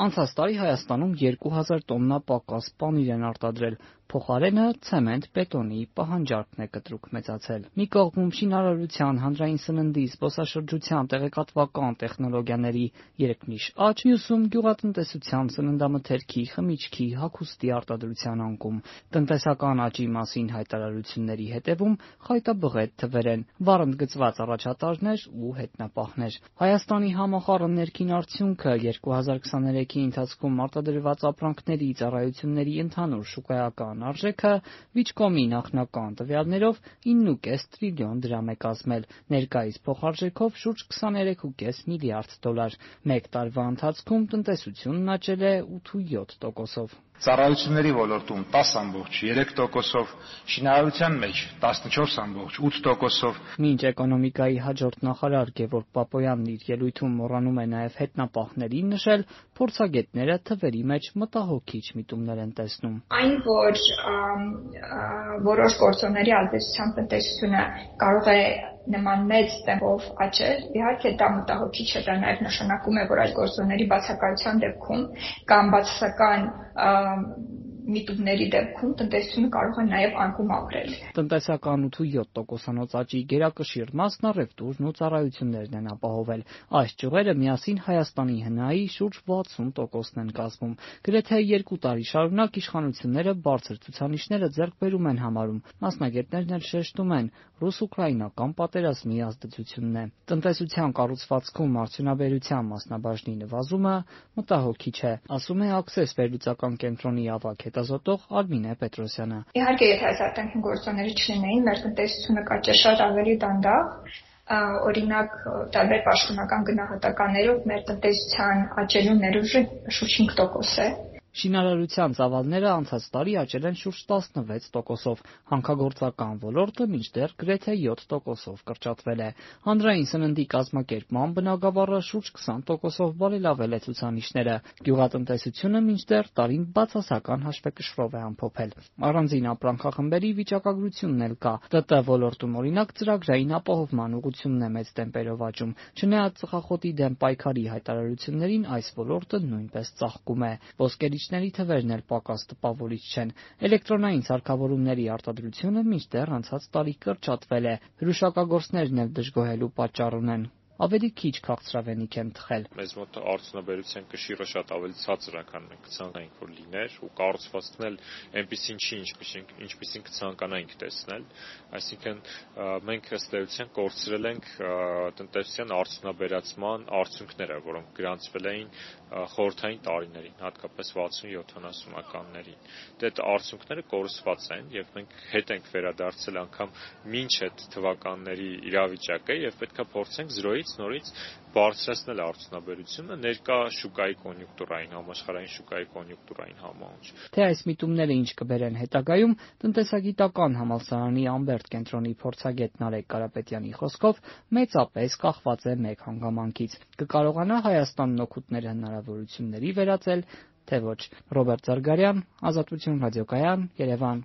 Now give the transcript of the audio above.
Անցած տարի Հայաստանում 2000 տոննա պակաս պանիր են արտադրել, փոխարենը ցեմենտ, բետոնի պահանջարկն է կտրուկ մեծացել։ Մի կողմում շինարարության, հանրային սննդի, զբոսաշրջության, տեղեկատվական տեխնոլոգիաների երկնիշ աճ, մյուսում գյուղատնտեսության, սննդամթերքի, խմիչքի, հագուստի արտադրության անկում։ Տնտեսական աճի մասին հայտարարությունների հետևում խայտաբղետ թվեր են, վառընդգծված առաջատարներ ու հետնապահներ։ Հայաստանի համախառն ներքին արդյունքը 2023-ի ընթացքում արտադրված ապրանքների, ծառայությունների ընդհանուր շուկայական արժեքը Վիճկոմի նախնական տվյալներով 9.5 տրիլիոն դրամ է կազմել, ներկայիս փոխարժեքով՝ շուրջ 23.5 միլիարդ դոլար։ Մեկ տարվա ընթացքում տնտեսությունն աճել է 8.7 տոկոսով։ Ծառայությունների ոլորտում 10.3%-ով, շինարարության մեջ 14.8%-ով։ Մինչ էկոնոմիկայի հաջորդ նախարար Գևորգ Բաբոյանն իր ելույթում մոռանում է նաև հետնապահներին նշել, փորձագետները թվերի մեջ մտահոգիչ միտումներ են տեսնում։ Այն, որ որոշ գործոնների ազդեցությամբ տնտեսությունը կարող է նման մեծ տեմպով աճել, իհարկե դա մտահոգիչ է, դա նաև նշանակում է, որ այդ գործոնների բացակայության դեպքում կամ բացասական միտումների դեպքում տնտեսությունը կարող է նաև անկում ապրել։ Տնտեսական 8.7%-անոց աճի գերակշիռ մասն առևտուրն ու ծառայություններն են ապահովել։ Այս ճյուղերը միասին Հայաստանի ՀՆԱ-ի շուրջ 60%-ն են կազմում։ Գրեթե երկու տարի շարունակ իշխանությունները բարձր ցուցանիշները ձեռք բերում են համարում։ Մասնագետներն էլ շեշտում են՝ ռուս-ուկրաինական պատերազմի ազդեցությունն է։ Տնտեսության կառուցվածքում արդյունաբերության մասնաբաժնի նվազումը մտահոգիչ է, ասում է Access վերլուծական կենտրոնի ավագ հետազոտող Արմինե Պետրոսյանը։ Իհարկե, եթե այս արտաքին գործոնները չլինեին, մեր տնտեսությունը կաճեր շատ ավելի դանդաղ, օրինակ տարբեր պաշտոնական գնահատականներով մեր տնտեսության աճելու ներուժը շուրջ 5% է, Շինարարության ծավալները անցած տարի աճել են շուրջ 16%-ով, հանքագործական ոլորտը մինչդեռ գրեթե 7%-ով կրճատվել է։ Հանրային սննդի կազմակերպման բնագավառը շուրջ 20%-ով բարելավել է ցուցանիշները։ Գյուղատնտեսությունը մինչդեռ տարին բացասական հաշվեկշռով է ամփոփել։ Առանձին ապրանքախմբերի վիճակագրությունն էլ կա։ ՏՏ ոլորտում օրինակ ծրագրային ապահովման ուղղությունն է մեծ տեմպերով աճում։ Չնայած ծխախոտի դեմ պայքարի հայտարարություններին, այս ոլորտը նույնպես ծաղկում է։ Ոսկերիչների թվերն էլ պակաս տպավորիչ չեն։ Էլեկտրոնային սարքավորումների արտադրությունը մինչդեռ անցած տարի կրճատվել է։ Հրուշակագործներն էլ դժգոհելու պատճառ ունեն ավելի քիչ քաղցրավենիք են թխել։ Մեզ մոտ արդյունաբերության կշիռը շատ ավելի ցածր է, քան մենք կցանկանայինք, որ լիներ, ու կառուցվածքն էլ այնպեսին չի, ինչպեսին ինչպեսին կցանկանայինք տեսնել, այսինքն մենք ըստ էության կորցրել ենք տնտեսության արդյունաբերացման արդյունքները, որոնք գրանցվել էին խորհրդային տարիներին, հատկապես 60-70-ականներին։ Դե այդ արդյունքները կորսված են եւ մենք հետ ենք վերադարձել անգամ ոչ այդ թվականների իրավիճակը եւ պետքա փորձենք 0-ից նորից բարձրացնել արդյունաբերությունը ներկա շուկայի կոնյունկտուրային, համաշխարհային շուկայի կոնյունկտուրային համահունչ։ Թե այս միտումները ինչ կբերեն հետագայում, տնտեսագիտական համալսարանի Ամբերտ կենտրոնի փորձագետ Նարեկ Կարապետյանի խոսքով մեծապես կախված է մեկ հանգամանքից։ Կկարողանա Հայաստանն օգուտներ հնարավորությունների վերածել, թե ոչ։ Ռոբերտ Զարգարյան, Ազատություն ռադիոկայան, Երևան։